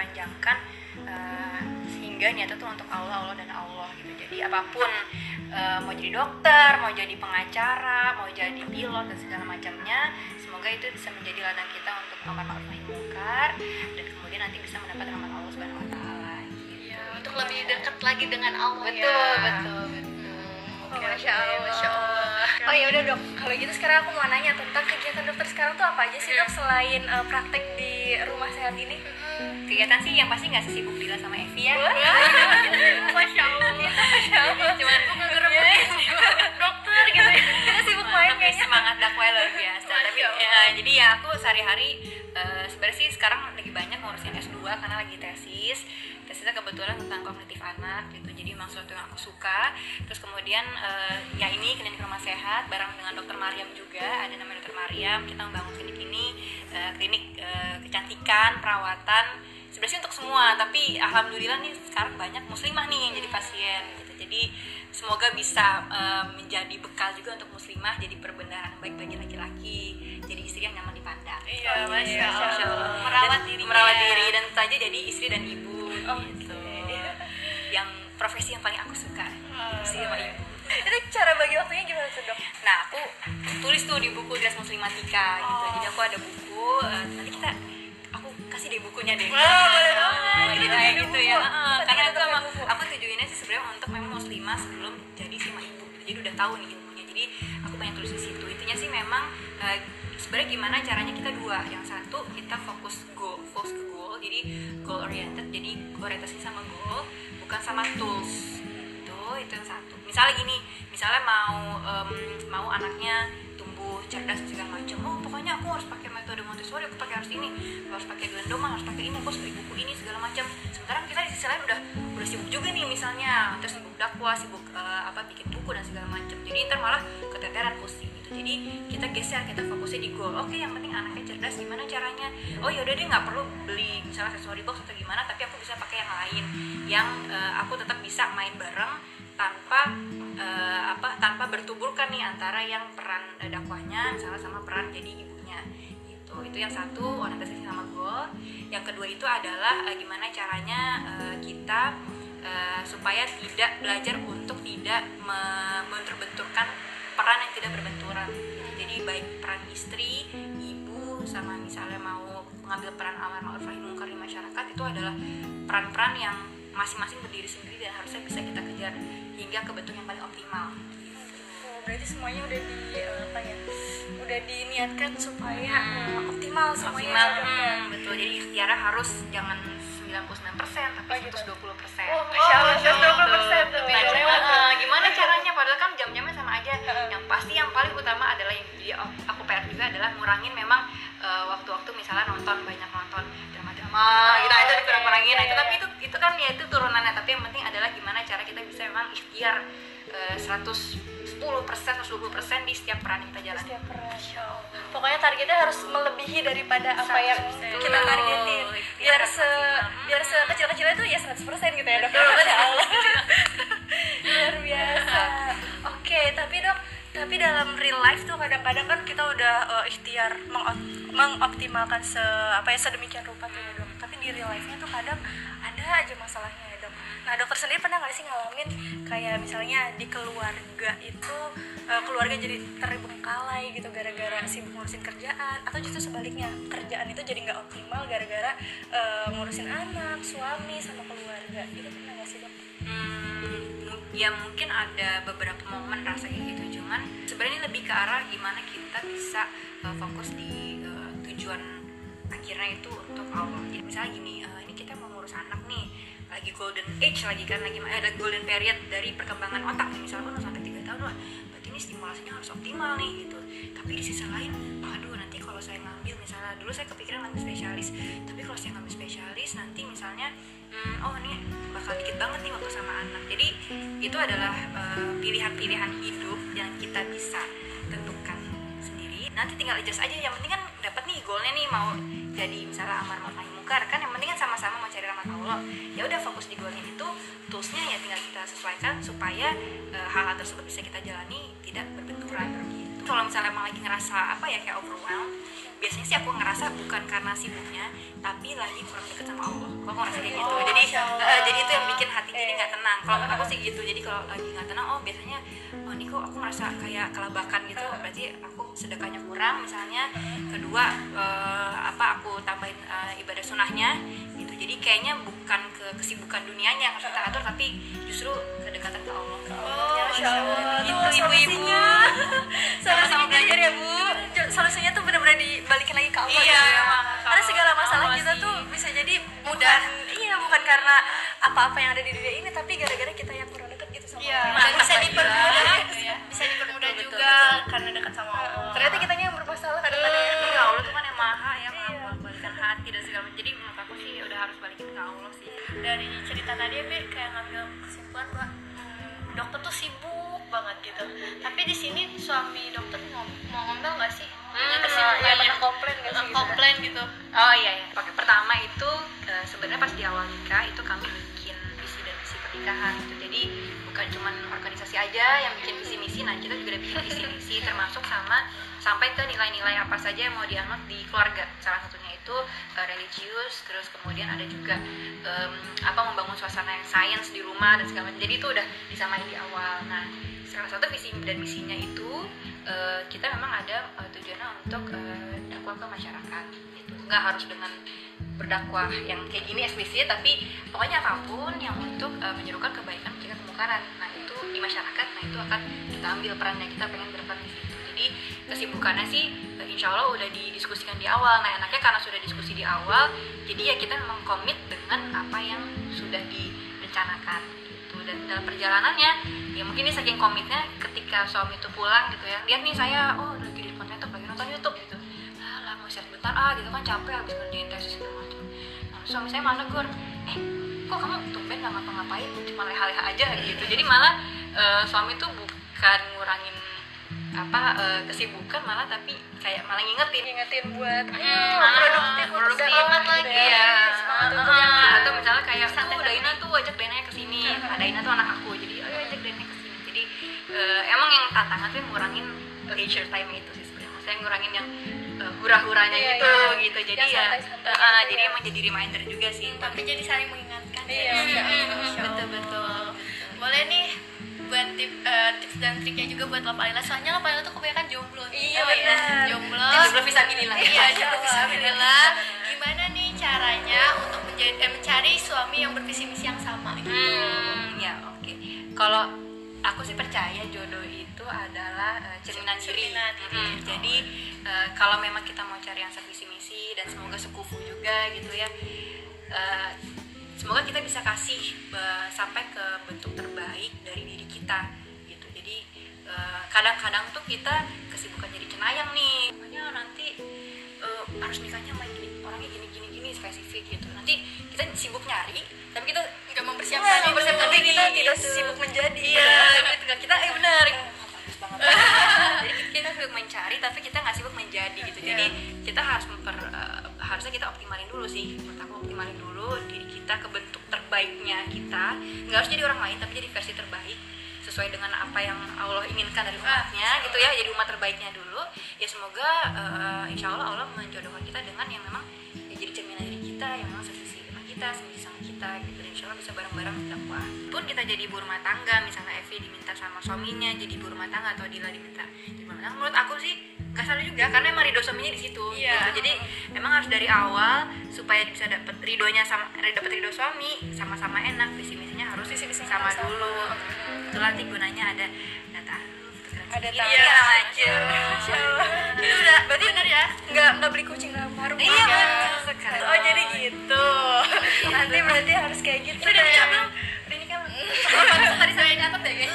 dipanjangkan uh, sehingga niatnya tuh untuk Allah Allah dan Allah gitu jadi apa pun uh, mau jadi dokter mau jadi pengacara mau jadi pilot dan segala macamnya semoga itu bisa menjadi ladang kita untuk amar ma'ruf nahi munkar dan kemudian nanti bisa mendapat rahmat Allah subhanahu wa taala gitu. ya, untuk lebih dekat lagi dengan Allah betul ya. betul betul Oke, Masya Allah. Masya Allah. Oh ya udah dok, kalau gitu sekarang aku mau nanya tentang kegiatan dokter sekarang tuh apa aja sih dok selain uh, praktek di rumah sehat ini? kegiatan sih yang pasti nggak sesibuk Dila sama Evi ya. Masya Allah. Masya Allah. cuman Aku nggak ngerebutin dokter gitu ya. Kita sibuk main tapi kayaknya. semangat dakwah luar biasa. Tapi ya, jadi ya aku sehari-hari eh, sebenarnya sih sekarang lagi banyak ngurusin S2 karena lagi tesis. Tesisnya kebetulan tentang kognitif anak gitu. Jadi memang sesuatu yang aku suka. Terus kemudian eh, ya ini klinik rumah sehat bareng dengan dokter Mariam juga. Ada namanya dokter Mariam. Kita membangun klinik ini eh, klinik eh, kecantikan perawatan sebenarnya untuk semua tapi alhamdulillah nih sekarang banyak muslimah nih yang jadi pasien gitu. Jadi semoga bisa eh, menjadi bekal juga untuk muslimah jadi perbendaharaan baik bagi laki-laki jadi istri yang nyaman dipandang. Iya, Masya Masya Allah. merawat diri merawat diri dan tentu saja jadi istri dan ibu Oh, gitu. yang profesi yang paling aku suka istri sama ibu. Itu cara bagi waktunya gimana tuh dok? Nah, aku tulis tuh di buku Dress Muslimatika gitu. Jadi aku ada buku, eh, nanti kita aku kasih deh bukunya deh. Wah, boleh Oh, banget. Kita juga kayak ada gitu buku. ya. Kita karena aku emang buku. aku tujuinnya sih sebenarnya untuk memang muslimah sebelum jadi sama ibu. Jadi udah tahu nih ilmunya. Jadi aku banyak tulis di situ. Intinya sih memang eh, sebenarnya gimana caranya kita dua. Yang satu kita fokus goal, fokus ke goal. Jadi goal oriented. Jadi orientasi sama goal, bukan sama tools itu itu yang satu misalnya gini misalnya mau em, mau anaknya tumbuh cerdas segala macam oh pokoknya aku harus pakai Montessori aku pakai harus ini. Harus pakai gendongan harus pakai ini. Aku beli buku ini segala macam. Sementara kita di sisi lain udah udah sibuk juga nih misalnya. Terus sibuk dakwah sibuk eh, apa bikin buku dan segala macam. Jadi ntar malah keteteran pusing gitu. Jadi kita geser kita fokusnya di goal. Oke yang penting anaknya cerdas gimana caranya? Oh yaudah deh nggak perlu beli misalnya accessory box atau gimana tapi aku bisa pakai yang lain. Yang eh, aku tetap bisa main bareng tanpa eh, apa tanpa bertuburkan nih antara yang peran dakwahnya misalnya sama peran jadi ibunya itu yang satu orientasi sama goal yang kedua itu adalah eh, gimana caranya eh, kita eh, supaya tidak belajar untuk tidak me- membentur-benturkan peran yang tidak berbenturan. Jadi baik peran istri ibu sama misalnya mau mengambil peran amar ma'ruf nahi munkar di masyarakat itu adalah peran-peran yang masing-masing berdiri sendiri dan harusnya bisa kita kejar hingga ke bentuk yang paling optimal berarti semuanya udah di eh, apa ya? Udah diniatkan supaya eh, optimal semuanya. optimal hmm, betul jadi ikhtiarnya harus jangan 99% tapi Oh, gitu. 120% Oh, Masya Allah, 120% tuh. Nah, Beda cuma, banget. eh, gimana caranya padahal kan jam-jamnya sama aja yang pasti yang paling utama adalah yang jadi aku PR juga adalah ngurangin memang waktu-waktu misalnya nonton banyak nonton drama-drama gitu nah, itu dikurang-kurangin nah, itu tapi itu itu kan ya itu turunannya tapi yang penting gimana cara kita bisa memang ikhtiar eh, 110% 120% di setiap peran kita jalani Setiap peran. Pokoknya targetnya harus melebihi daripada apa yang 100%. kita targetin. Betul. Biar se biar sekecil-kecilnya tuh ya 100% gitu ya, Dok. Masya Allah. Luar biasa. Oke, tapi Dok, tapi dalam real life tuh kadang-kadang kan kita udah eh, ikhtiar mengop- mengoptimalkan se apa ya sedemikian rupa tuh ya, Dok. Tapi di real life-nya tuh kadang ada aja masalahnya ya. Nah, dokter sendiri pernah nggak sih ngalamin kayak misalnya di keluarga itu eh, keluarga jadi terbengkalai gitu gara-gara sibuk ngurusin kerjaan atau justru sebaliknya kerjaan itu jadi nggak optimal gara-gara eh, ngurusin anak, suami sama keluarga. Itu pernah nggak sih dok? Hmm, ya mungkin ada beberapa momen rasa kayak gitu cuman sebenarnya lebih ke arah gimana kita bisa uh, fokus di uh, tujuan akhirnya itu untuk Allah jadi misalnya gini uh, ini kita mau ngurus anak lagi golden age lagi kan lagi ada golden period dari perkembangan otak misalnya udah sampai tiga tahun lah berarti ini stimulasinya harus optimal nih gitu. Tapi di sisi lain waduh nanti kalau saya ngambil misalnya dulu saya kepikiran ngambil spesialis tapi kalau saya ngambil spesialis nanti misalnya hmm, oh ini bakal dikit banget nih waktu sama anak. Jadi itu adalah eh, pilihan-pilihan hidup yang kita bisa tentukan sendiri. Nanti tinggal adjust aja yang penting kan dapat nih goalnya nih mau jadi misalnya amar ma'ruf munkar kan? Yang penting kan sama-sama mau cari rahmat Allah. Ya udah fokus di goalnya itu toolsnya ya tinggal kita sesuaikan supaya eh, hal-hal tersebut bisa kita jalani tidak berbenturan kalau misalnya emang lagi ngerasa apa ya kayak overwhelmed biasanya sih aku ngerasa bukan karena sibuknya tapi lagi kurang deket sama Allah. Aku ngerasa kayak gitu. Oh, jadi eh, jadi itu yang bikin hati jadi Eh. nggak tenang. Kalau menurut aku sih gitu. Jadi kalau lagi nggak tenang oh biasanya oh ini kok aku ngerasa kayak kelabakan gitu. Berarti aku sedekahnya kurang misalnya. Kedua eh, apa aku tambahin eh, ibadah sunahnya gitu. Jadi kayaknya bukan ke kesibukan dunianya yang harus kita atur tapi justru kedekatan ke Allah. Oh, Masya Allah. Gitu, ibu-ibu. Ya, Bu. Solusinya tuh benar-benar dibalikin lagi ke Allah. Iya, gitu ya. emang. Karena segala masalah kita sih. tuh bisa jadi bukan iya bukan karena apa-apa yang ada di dunia ini tapi gara-gara kita yang kurang dekat gitu sama Iya, Allah. dan bisa dipermudah, gitu ya. bisa dipermudah Betul, juga betul. karena dekat sama Allah. Ternyata kitanya yang bermasalah kadang-kadang ya. Ya Allah tuh kan yang maha ya maha Iya. balikan hati dan segala macam jadi menurut aku sih udah harus balikin ke Allah sih Dari cerita tadi ya, kayak ngambil kesimpulan bahwa hmm, dokter tuh sibuk banget gitu. Tapi di sini suami dokter mau, mau ngomel nggak sih? Hmm, ya, pernah komplain nggak sih gitu? komplain gitu. Oh iya ya. Oke, pertama itu eh, sebenarnya pas di awal nikah itu kami bikin visi dan misi pernikahan gitu. Jadi bukan cuman organisasi aja yang bikin visi misi, nah kita juga udah bikin visi misi termasuk sama sampai ke nilai-nilai apa saja yang mau dianut di keluarga. Salah satunya itu eh, religius, terus kemudian ada juga em, apa membangun suasana yang sains di rumah dan segala macam. Jadi itu udah disamain di awal. Nah, salah satu visi dan misinya itu eh, kita memang ada eh, tujuannya untuk eh, dakwah ke masyarakat. Gitu. Nggak harus dengan berdakwah yang kayak gini eksplisit tapi pokoknya apa pun yang untuk eh, menyerukan kebaikan mencegah kemungkaran nah itu di masyarakat nah itu akan kita ambil perannya kita pengen berperan di situ. Jadi kesibukannya sih insya Allah udah didiskusikan di awal. Nah enaknya karena sudah diskusi di awal jadi ya kita memang komit dengan apa yang sudah direncanakan dan dalam perjalanannya ya mungkin ini saking komitnya ketika suami itu pulang gitu ya. Lihat nih saya oh lagi di depan laptop lagi nonton YouTube gitu. Lah mau share bentar ah gitu kan capek habis ngerjain tesis segala macam. Nah, suami saya malah negur eh kok kamu tumben nggak ngapa-ngapain? Cuma leha-leha aja gitu. Jadi malah eh, suami tuh bukan ngurangin apa eh, kesibukan malah tapi kayak malah ngingetin ngingetin buat Hmm, produktif untuk produktif dakwah lagi. ya. Iya. semangat Ah, yang atau misalnya kayak Santai tuh Daina tuh ajak Daina ke sini. Nah, Daina tuh anak aku. Jadi ayo ajak Daina ke sini. Jadi eh, emang yang tantangan tuh ngurangin leisure time itu sih sebenarnya. Maksudnya ngurangin yang eh, hura-huranya Iya, gitu iya. gitu. Jadi Yang ya santai-santai eh, gitu eh, ya. jadi emang jadi reminder juga sih. Tapi jadi saling mengingatkan. Iya, ya. Allah. betul betul. Boleh nih buat tip, eh, tips dan triknya juga buat Lapalila soalnya Lapalila tuh kebanyakan jomblo nih. Iya, Oh, benar. jomblo Jomblo fisabilillah. iya Masya jomblo Allah. fisabilillah gimana nih caranya untuk menjadi, eh, mencari suami yang bervisi misi yang sama gitu Hmm, ya oke. Kalau aku sih percaya jodoh itu adalah eh, cerminan diri. Cerminan diri. Mm, Jadi eh, kalau memang kita mau cari yang sevisi misi dan semoga sekufu juga gitu ya. eh, semoga kita bisa kasih eh, sampai ke bentuk terbaik dari diri kita gitu. Jadi eh, kadang-kadang tuh kita kesibukan jadi cenayang nih. Makanya nanti eh, harus nikahnya sama gini, orangnya gini gini gini spesifik gitu. Nanti kita sibuk nyari, tapi kita nggak mempersiapkan Nggak diri. mempersiapkan diri, kita tidak gitu. sibuk menjadi Iya, gitu. Kita eh benar. Jadi kita sibuk mencari tapi kita nggak sibuk menjadi gitu. Jadi kita harus memper harusnya kita optimalin dulu sih. Menurut aku optimalin dulu diri kita ke bentuk terbaiknya kita. Nggak harus jadi orang lain tapi jadi versi terbaik. Sesuai dengan apa yang Allah inginkan dari umatnya gitu ya. Jadi umat terbaiknya dulu. Ya semoga eh, insya Allah Allah menjodohkan kita dengan yang memang ya jadi cerminan diri kita yang memang sesisi dengan kita sesisi sama kita gitu. Dan insya Allah bisa bareng-bareng dakwah pun kita jadi ibu rumah tangga misalnya Evi diminta sama suaminya jadi ibu rumah tangga atau Dila diminta jadi rumah tangga. Menurut aku sih nggak salah juga karena emang ridho suaminya di situ Iya. gitu. jadi emang harus dari awal supaya bisa dapet ridhonya sama dapet ridho suami sama-sama enak visi misinya harus Visi misinya sama sama. dulu itu nanti gunanya ada data Ada Iya, taruh. segala macem. Masya Allah. Itu udah berarti benar ya nggak nggak beli kucing dalam karung Iya, ya? betul sekali. oh jadi gitu nanti berarti harus kayak gitu belum? udah tadi saya nyatet ya guys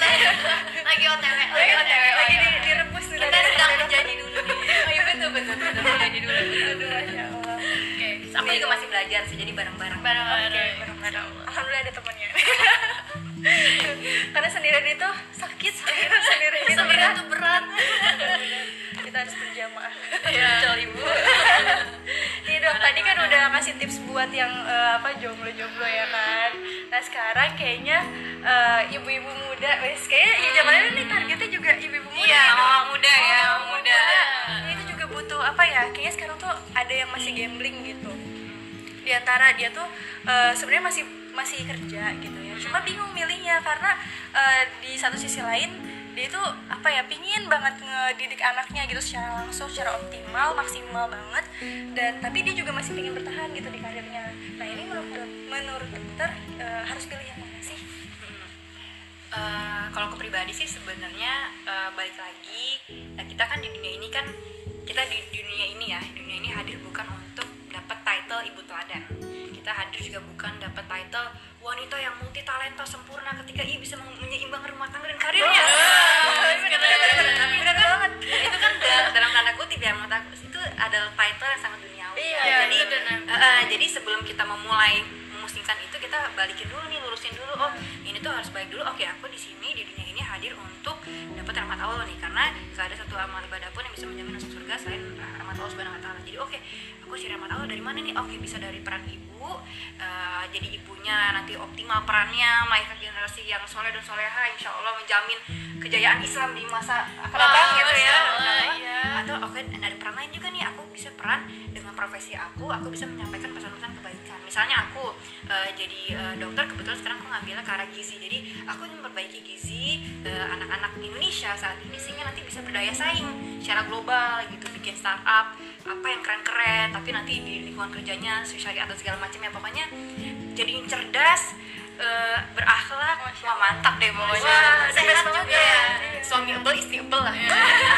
lagi otw lagi otw lagi di, direbus nih kita dari- sedang menjadi dulu nih Oh iya betul betul betul jadi dulu. Aduh, Masya Allah oke Aku juga masih belajar sih jadi bareng-bareng. bareng-bareng Oke, bareng-bareng. Alhamdulillah ada temannya. Karena sendirian itu sakit, sendirian itu berat. tuh berat Kita harus berjamaah. Betul ibu. Iya dok, tadi kan udah kasih tips buat yang eh, apa ya. Nah sekarang kayaknya eh, ibu-ibu uh, muda wes kayaknya hmm. ya ini nih targetnya juga ibu-ibu muda iya, ya, orang muda oh, ya orang muda, muda. Ya, itu juga butuh apa ya kayaknya sekarang tuh ada yang masih gambling gitu di antara dia tuh uh, sebenarnya masih masih kerja gitu ya cuma bingung milihnya karena uh, di satu sisi lain dia itu apa ya pingin banget ngedidik anaknya gitu secara langsung secara optimal maksimal banget. Dan tapi dia juga masih pingin bertahan gitu di karirnya. Nah ini menurut menurut dokter eh, harus pilih yang mana sih? Eh, kalau aku pribadi sih sebenarnya eh, balik lagi nah, kita kan di dunia ini kan kita di dunia ini ya dunia ini hadir bukan untuk dapat title ibu teladan kita hadir juga bukan dapat title wanita yang multi talenta sempurna ketika ia bisa menyeimbangkan rumah tangga dan karirnya. Tapi benar banget. itu kan dalam, tanda kutip ya menurut aku itu adalah title yang sangat duniawi. Iya, ya. jadi eh, jadi sebelum kita memulai memusingkan itu kita balikin dulu nih lurusin dulu. Oh ini tuh harus baik dulu. Oke aku di sini di dunia ini hadir untuk dapat rahmat Allah bisa menjamin masuk surga selain rahmat Allah subhanahu wa taala. Jadi oke aku cari rahmat Allah dari mana nih? Oke bisa dari peran ibu eh, jadi ibunya nanti optimal perannya melahirkan generasi yang soleh dan soleha insya Allah menjamin kejayaan Islam di masa akan datang gitu ya iya. atau oke ada peran lain juga nih? Aku bisa peran profesi aku aku bisa menyampaikan pesan-pesan kebaikan. Misalnya aku eh, jadi eh, dokter kebetulan sekarang aku ngambilnya ke arah gizi. Jadi aku ingin memperbaiki gizi eh, anak-anak Indonesia saat ini sehingga nanti bisa berdaya saing secara global gitu bikin startup apa yang keren-keren tapi nanti di lingkungan kerjanya syariat atau segala macam ya pokoknya jadi cerdas eh, berakhlak wah mantap deh pokoknya. Wah, sehat juga. ya. suami ebel istri ebel lah.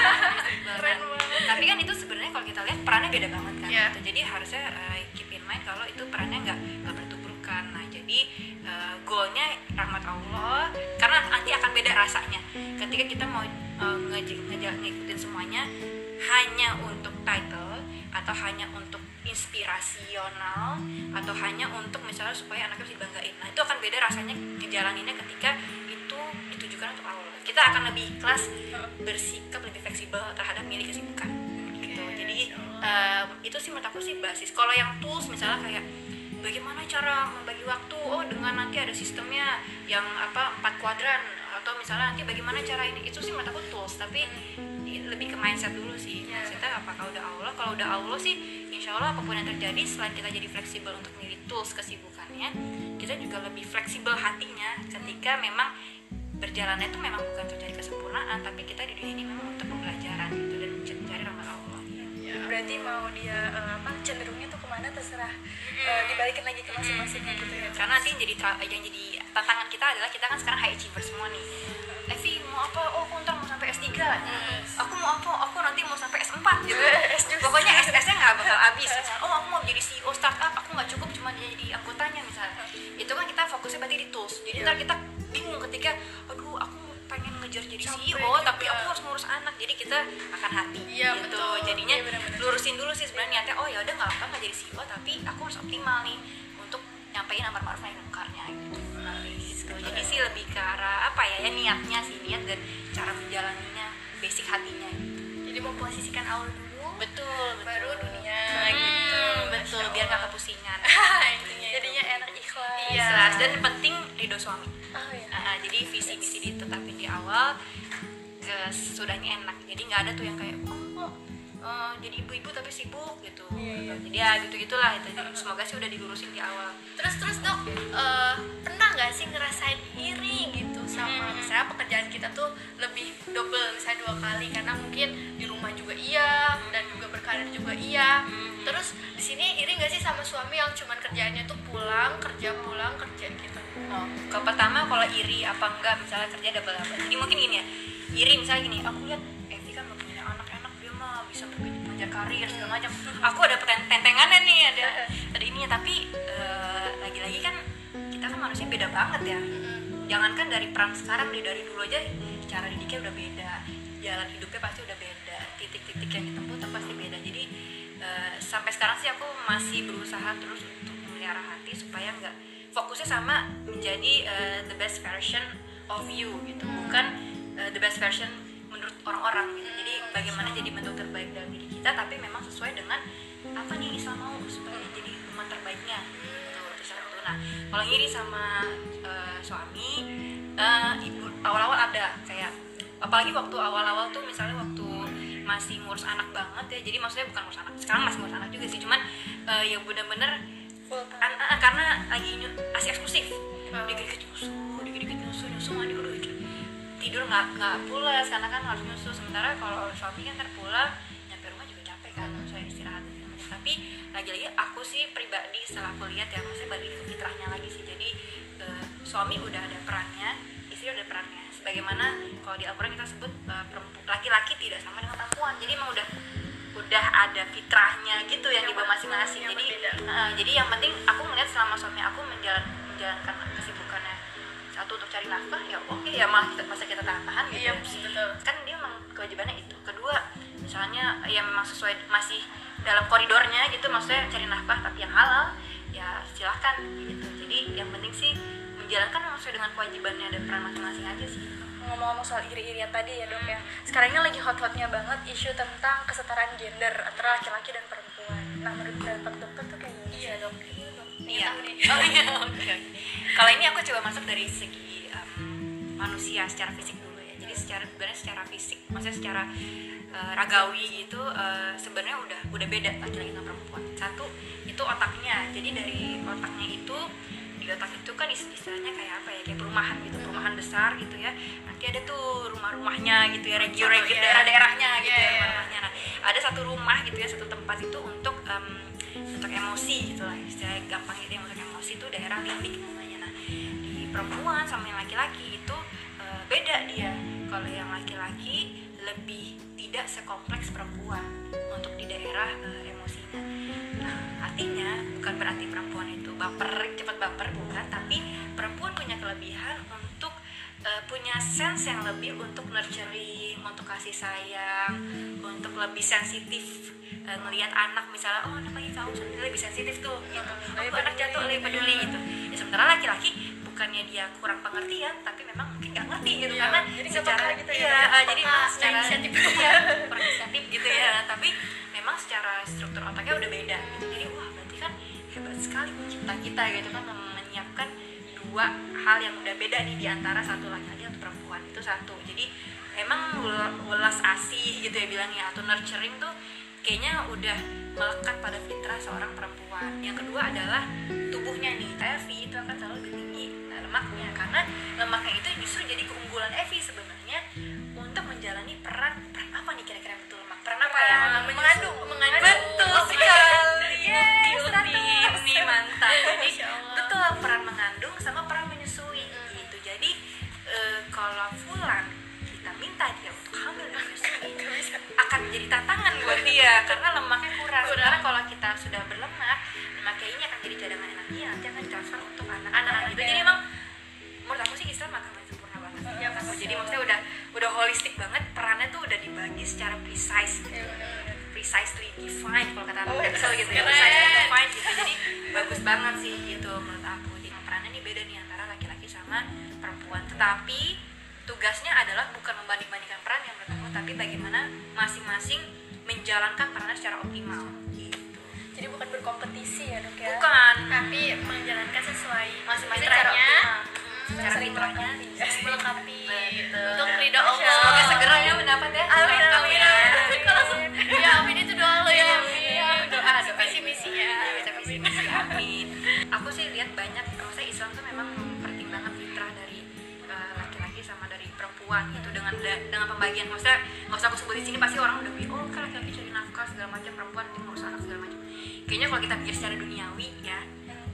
Keren banget. Tapi kan itu sebenarnya kalau kita lihat perannya beda banget kan Iya. gitu. jadi harusnya uh, keep in mind kalau itu perannya nggak nggak bertuburkan nah jadi uh, goalnya rahmat Allah karena nanti akan beda rasanya ketika kita mau uh, ngikutin semuanya hanya untuk title atau hanya untuk inspirasional atau hanya untuk misalnya supaya anaknya bisa dibanggain nah itu akan beda rasanya ngejalaninnya ketika itu ditujukan untuk Allah kita akan lebih ikhlas bersikap lebih fleksibel terhadap milih kesibukan. Gitu. Jadi eh, itu sih menurut aku sih basis. Kalau yang tools misalnya kayak bagaimana cara membagi waktu? Oh dengan nanti ada sistemnya yang apa empat kuadran. Atau misalnya nanti bagaimana cara ini? Itu sih menurut aku tools. Tapi lebih ke mindset dulu sih. Mindsetnya apakah udah Allah kalau udah Allah sih insya Allah apa pun yang terjadi selain kita jadi fleksibel untuk milih tools kesibukannya kita juga lebih fleksibel hatinya ketika memang berjalannya itu memang bukan untuk cari kesempurnaan tapi kita di dunia ini memang untuk pembelajaran gitu dan mencari rahmat Allah. Berarti mau dia eh, apa cenderungnya tuh ke mana terserah Eh, dibalikin lagi ke masing-masingnya gitu ya. Karena nanti yang jadi yang jadi tantangan kita adalah kita kan sekarang high achiever semua nih. Evi mau apa? Oh aku ntar mau sampai S3 aku mau apa? Aku nanti mau sampai S4 gitu pokoknya SS kita akan hati Iya, gitu. betul. jadinya Iya, benar-benar. lurusin dulu sih sebenarnya niatnya oh ya udah nggak apa nggak jadi CEO tapi aku harus optimal nih untuk nyampein amar ma'ruf nahi mungkarnya gitu. Gitu. jadi sih lebih ke arah apa ya ya niatnya sih niat dan cara menjalaninya basic hatinya jadi memposisikan awal dulu betul baru dunia Hmm, gitu. betul. Masya biar nggak kepusingan. Intinya itu. jadinya enak ikhlas. Iya. Dan penting ridho suami. Oh ya Nah, jadi visi misi ditetapin di awal ke sudahnya enak. Jadi nggak ada tuh yang kayak oh kok eh, jadi ibu-ibu tapi sibuk gitu. Iya, iya. jadi ya gitu gitulah itu. Jadi semoga sih udah dilurusin di awal. Terus terus dok eh, pernah nggak sih ngerasain iri gitu sama misalnya pekerjaan kita tuh lebih double misalnya dua kali? Karena mungkin di rumah juga iya dan juga berkarir juga iya. Terus di sini iri nggak sih sama suami yang cuman kerjaannya tuh pulang kerja pulang kerja gitu? Oh, ke pertama kalau iri apa enggak misalnya kerja double double jadi mungkin gini ya iri misalnya gini aku lihat Evi kan punya anak enak dia mah bisa mengejar karir segala macam. Aku ada ten- tentengannya nih ada ada ininya. Tapi eh, lagi-lagi kan kita kan manusia beda banget ya. Jangankan dari peran sekarang deh dari dulu aja cara didiknya udah beda. Jalan hidupnya pasti udah beda. Titik-titik yang ditempuh pasti beda. Jadi eh, sampai sekarang sih aku masih berusaha terus untuk memelihara hati supaya nggak fokusnya sama menjadi eh, the best version of you gitu. Bukan eh, the best version menurut orang-orang gitu. Jadi bagaimana jadi bentuk terbaik dalam diri kita tapi memang sesuai dengan apa nih Islam mau supaya jadi umat terbaiknya. Gitu itu. Satu nah kalau ngiri sama eh, suami eh, ibu awal-awal ada kayak apalagi waktu awal-awal tuh misalnya waktu masih ngurus anak banget ya jadi maksudnya bukan ngurus anak sekarang masih ngurus anak juga sih cuman time. An- an- karena lagi asik eksklusif. Oh. dikit-dikit nyusu dikit-dikit nyusu nyusu mandi udah tidur nggak nggak pulas karena kan harus nyusu sementara kalau suami kan ntar pulang nyampe rumah juga capek kan saya istirahat segala macam. tapi lagi-lagi aku sih pribadi setelah aku lihat ya maksudnya balik ke fitrahnya lagi sih. Jadi eh, suami udah ada perannya istri udah ada perannya. Sebagaimana kalau di Al-Quran kita sebut perempu- laki-laki tidak sama dengan perempuan. Jadi emang udah udah ada fitrahnya gitu yang Yang dibawa masing-masing. jadi. Nah, jadi yang penting aku melihat selama suami aku menjalan, menjalankan satu untuk cari nafkah ya oke ya malah kita masa kita tahan-tahan gitu. Iya betul. Kan dia memang kewajibannya itu. Kedua misalnya ya memang sesuai masih dalam koridornya gitu maksudnya cari nafkah tapi yang halal ya silahkan gitu. Jadi yang penting sih menjalankan memang sesuai dengan kewajibannya dan peran masing-masing aja sih. Ngomong-ngomong soal iri-irian tadi ya dok ya. Sekarang ini lagi hot-hotnya banget isu tentang kesetaraan gender antara laki-laki dan perempuan. Nah menurut pendapat dokter tuh kayak iya dok Iya. Oh iya, oke. Kalau ini aku coba masuk dari segi em, manusia secara fisik dulu ya. Jadi secara sebenarnya secara fisik, maksudnya secara eh, ragawi gitu eh, sebenarnya udah udah beda laki-laki sama perempuan. Satu itu otaknya. Jadi dari otaknya itu di otak itu kan ist- istilahnya kayak apa ya kayak perumahan gitu perumahan besar gitu ya nanti ada tuh rumah-rumahnya gitu ya regio-regio Iya. daerah-daerahnya gitu Iya, ya iya. rumah-rumahnya nah ada satu rumah gitu ya satu tempat itu untuk untuk emosi gitu lah istilahnya gampang gitu ya untuk emosi itu daerah limbik namanya. Nah di perempuan sama yang laki-laki itu eh, beda dia. Kalau yang laki-laki lebih tidak sekompleks perempuan untuk di daerah eh, emosinya. Nah artinya bukan berarti perempuan itu baper cepat baper bukan tapi perempuan punya kelebihan eh, punya sense yang lebih untuk nurturing untuk kasih sayang untuk lebih sensitif eh, ngelihat anak misalnya oh anak lagi kaum lebih sensitif tuh gitu. oh kok anak jatuh lebih peduli gitu. Ya sementara laki-laki bukannya dia kurang pengertian tapi memang mungkin nggak ngerti gitu. Iya, karena jadi secara gitu ya, iya, nggak eh, jadi peka, memang nggak secara inisiatif. iya, kurang inisiatif gitu ya. Tapi memang secara struktur otaknya udah beda gitu. Jadi wah berarti kan hebat sekali pencipta kita gitu kan menyiapkan dua hal yang udah beda nih di antara satu laki-laki atau perempuan. Itu satu. Jadi emang welas asih gitu ya bilangnya atau nurturing tuh kayaknya udah melekat pada fitrah seorang perempuan. Yang kedua adalah tubuhnya nih. Evi itu akan selalu lebih tinggi. Nah, lemaknya. Karena lemaknya itu justru jadi keunggulan Evi sebenarnya untuk menjalani peran peran apa nih kira-kira betul lemak? Peran apa ya mengandung? mengandung. Betul sekali. Yes, nih mantap. Jadi holistik banget perannya tuh udah dibagi secara precise gitu. precisely defined kalau kata Oh, anak Excel gitu ya precisely defined gitu. Jadi bagus banget sih gitu menurut aku. Jadi perannya ini beda nih antara laki-laki sama perempuan. Tetapi tugasnya adalah bukan membanding-bandingkan peran yang menurut aku tapi bagaimana masing-masing menjalankan perannya secara optimal gitu. Jadi bukan berkompetisi ya dok ya? Bukan. Tapi menjalankan sesuai masing-masing fitrahnya Saling fitrahnya melengkapi. untuk ridho Allah semoga segera ya mendapat ya. Amin, amin, amin. Langsung ya amin itu doa lo ya. Iya, doa doa. Visi misinya Iya, visi misi amin. Aku sih lihat banyak maksudnya Islam tuh memang mempertimbangkan fitrah dari eh, laki-laki sama dari perempuan gitu dengan dengan pembagian. Maksudnya nggak usah aku sebut di sini pasti orang udah bilang oh kan laki-laki cari nafkah segala macam perempuan ngurus anak segala macam. Kayaknya kalau kita pikir secara duniawi ya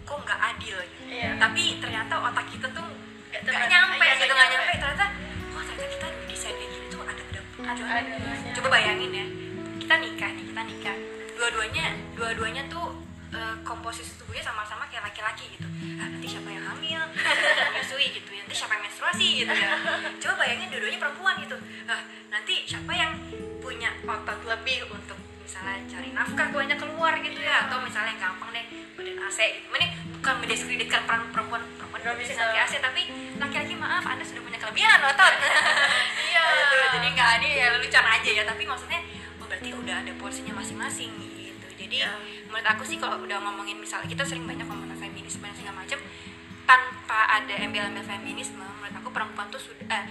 kok nggak adil gitu. Iya. tapi ternyata otak kita tuh Nggak tepat. nyampe Iya, gitu nggak nyampe. nyampe. Ternyata oh ternyata kita desain kayak gini tuh ada ada Ada. coba bayangin ya kita nikah nih kita nikah. Dua-duanya dua-duanya tuh eh, komposisi tubuhnya sama-sama kayak laki-laki gitu. Ah, nanti siapa yang hamil? Siapa yang menyusui gitu nanti siapa yang menstruasi gitu ya. Coba bayangin dua-duanya perempuan gitu. Ah, nanti siapa yang punya otot lebih untuk misalnya cari nafkah banyak keluar gitu ya. Atau misalnya gampang deh badan AC gitu ini bukan mendiskreditkan peran perempuan perempuan Nggak bisa AC tapi laki-laki maaf anda sudah punya kelebihan otot Iya. gitu jadi nggak adil ya lucuan aja ya tapi maksudnya oh berarti udah ada porsinya masing-masing gitu. Jadi Iya. menurut aku sih kalau udah ngomongin misalnya kita sering banyak ngomongin feminisme dan segala macam tanpa ada embel-embel feminisme menurut aku perempuan tuh sudah eh,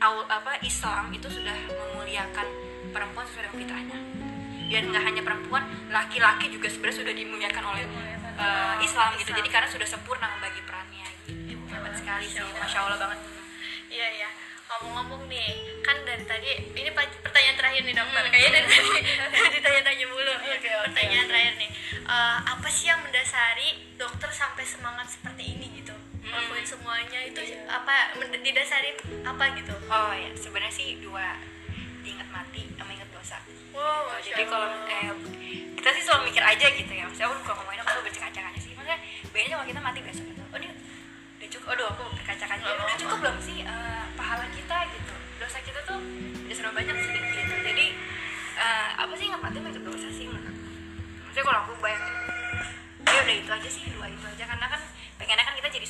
awal apa Islam itu sudah memuliakan perempuan sesuai dengan fitrahnya. Dan nggak hanya perempuan laki-laki juga sebenarnya sudah dimuliakan oleh uh, Islam gitu. Jadi karena sudah sempurna membagi perannya gitu sekali sih masya Allah banget Iya iya. Ngomong-ngomong nih, kan dari tadi ini pertanyaan terakhir nih dokter. Kayaknya dari tadi ditanya-tanya mulu. pertanyaan terakhir nih. Eh, apa sih yang mendasari dokter sampai semangat seperti ini gitu? Ngelakuin semuanya itu apa mend- didasari apa gitu? oh ya sebenarnya sih dua ingat mati sama ingat dosa Wow, Gitu. Jadi kalau eh, kita sih selalu mikir aja gitu ya maksudnya aku kalau ngomongin aku selalu bercakap aja sih maksudnya bedanya kalau kita mati besok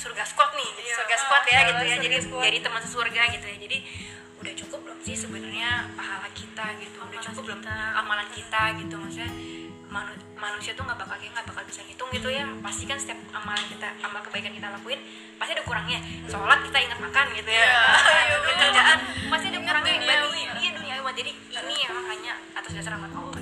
surga squad nih gitu. Iya. surga squad ya Ah, gitu ya. jadi squad. jadi teman sesurga gitu ya. Jadi udah cukup belum sih sebenarnya pahala kita gitu. Udah cukup belum amalan kita gitu. Maksudnya manu- manusia tuh nggak bakal kayak nggak bakal bisa ngitung gitu ya. Pasti kan setiap amalan kita amal kebaikan kita lakuin pasti ada kurangnya. Sholat kita ingat makan gitu ya. Kerjaan pasti ada kurangnya. duniawi. iya dunia jadi ini yang makanya atas dasar rahmat Allah. jadi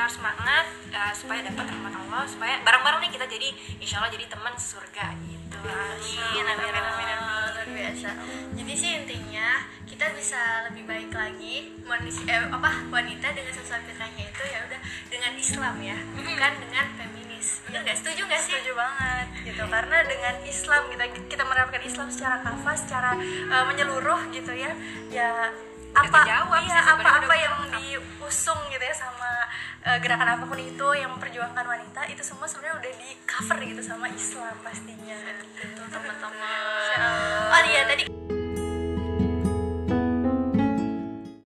kita harus semangat uh, supaya dapat rahmat Allah supaya bareng-bareng nih kita jadi insya Allah jadi teman surga gitu. Amin amin amin, amin. luar biasa. Jadi sih intinya kita bisa lebih baik lagi manusia eh, apa wanita dengan sesuai pilihannya itu ya udah dengan Islam ya bukan dengan feminis. Bener nggak? Setuju nggak sih? Setuju banget gitu. Karena dengan Islam kita kita menerapkan Islam secara kafah secara uh, menyeluruh gitu ya ya apa sih iya apa apa yang diusung gitu ya sama uh, gerakan apa pun itu yang memperjuangkan wanita itu semua sebenarnya udah di cover gitu sama Islam pastinya. Teman-teman oh iya tadi